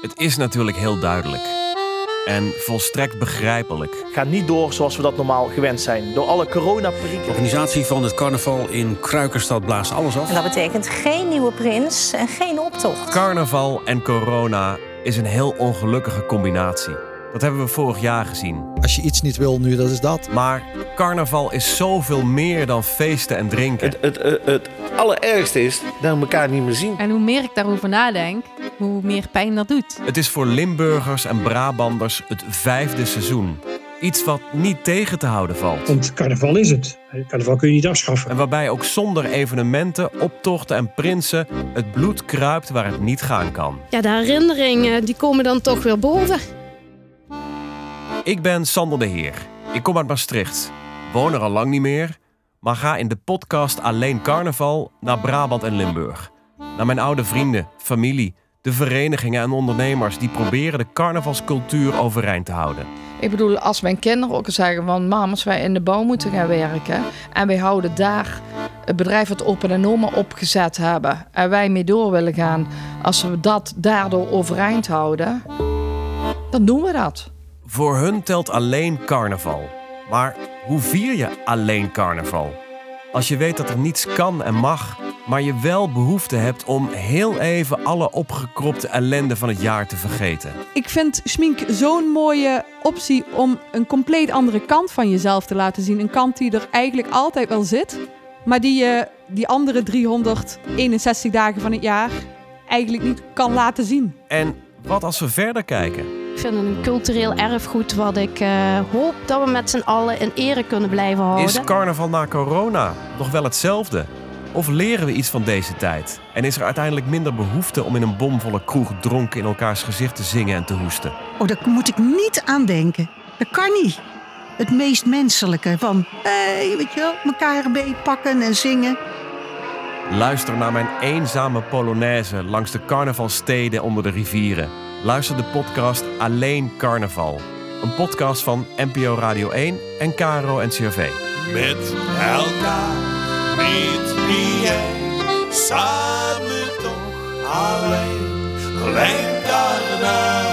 Het is natuurlijk heel duidelijk. En volstrekt begrijpelijk. Gaat niet door zoals we dat normaal gewend zijn. Door alle De coronaperikelen. organisatie van het carnaval in Kruikerstad blaast alles af. En dat betekent geen nieuwe prins en geen optocht. Carnaval en corona is een heel ongelukkige combinatie. Dat hebben we vorig jaar gezien. Als je iets niet wil nu, dat is dat. Maar carnaval is zoveel meer dan feesten en drinken. Het, het, het, het allerergste is dat we elkaar niet meer zien. En hoe meer ik daarover nadenk, hoe meer pijn dat doet. Het is voor Limburgers en Brabanders het vijfde seizoen. Iets wat niet tegen te houden valt. Want carnaval is het. Carnaval kun je niet afschaffen. En waarbij ook zonder evenementen, optochten en prinsen het bloed kruipt waar het niet gaan kan. Ja, de herinneringen die komen dan toch weer boven. Ik ben Sander de Heer. Ik kom uit Maastricht. Woon er al lang niet meer, maar ga in de podcast Alleen Carnaval naar Brabant en Limburg. Naar mijn oude vrienden, familie, de verenigingen en ondernemers die proberen de carnavalscultuur overeind te houden. Ik bedoel, als mijn kinderen ook zeggen van... mam, als wij in de bouw moeten gaan werken... en wij houden daar het bedrijf wat open en oma opgezet hebben... en wij mee door willen gaan... als we dat daardoor overeind houden... dan doen we dat. Voor hun telt alleen carnaval. Maar hoe vier je alleen carnaval? Als je weet dat er niets kan en mag, maar je wel behoefte hebt om heel even alle opgekropte ellende van het jaar te vergeten. Ik vind schmink zo'n mooie optie om een compleet andere kant van jezelf te laten zien. Een kant die er eigenlijk altijd wel zit, maar die je die andere 361 dagen van het jaar eigenlijk niet kan laten zien. En wat als we verder kijken? Ik vind het een cultureel erfgoed wat ik eh, hoop dat we met z'n allen in ere kunnen blijven houden. Is carnaval na corona nog wel hetzelfde? Of leren we iets van deze tijd? En is er uiteindelijk minder behoefte om in een bomvolle kroeg dronken in elkaars gezicht te zingen en te hoesten? Oh, daar moet ik niet aan denken. Dat kan niet. Het meest menselijke van, hé, weet je wel, elkaar een beetje pakken en zingen. Luister naar mijn eenzame Polonaise langs de carnavalsteden onder de rivieren. Luister de podcast Alleen Carnaval. Een podcast van NPO Radio 1 en KRO NCRV. Met elkaar, niet wie samen toch alleen, alleen carnaval.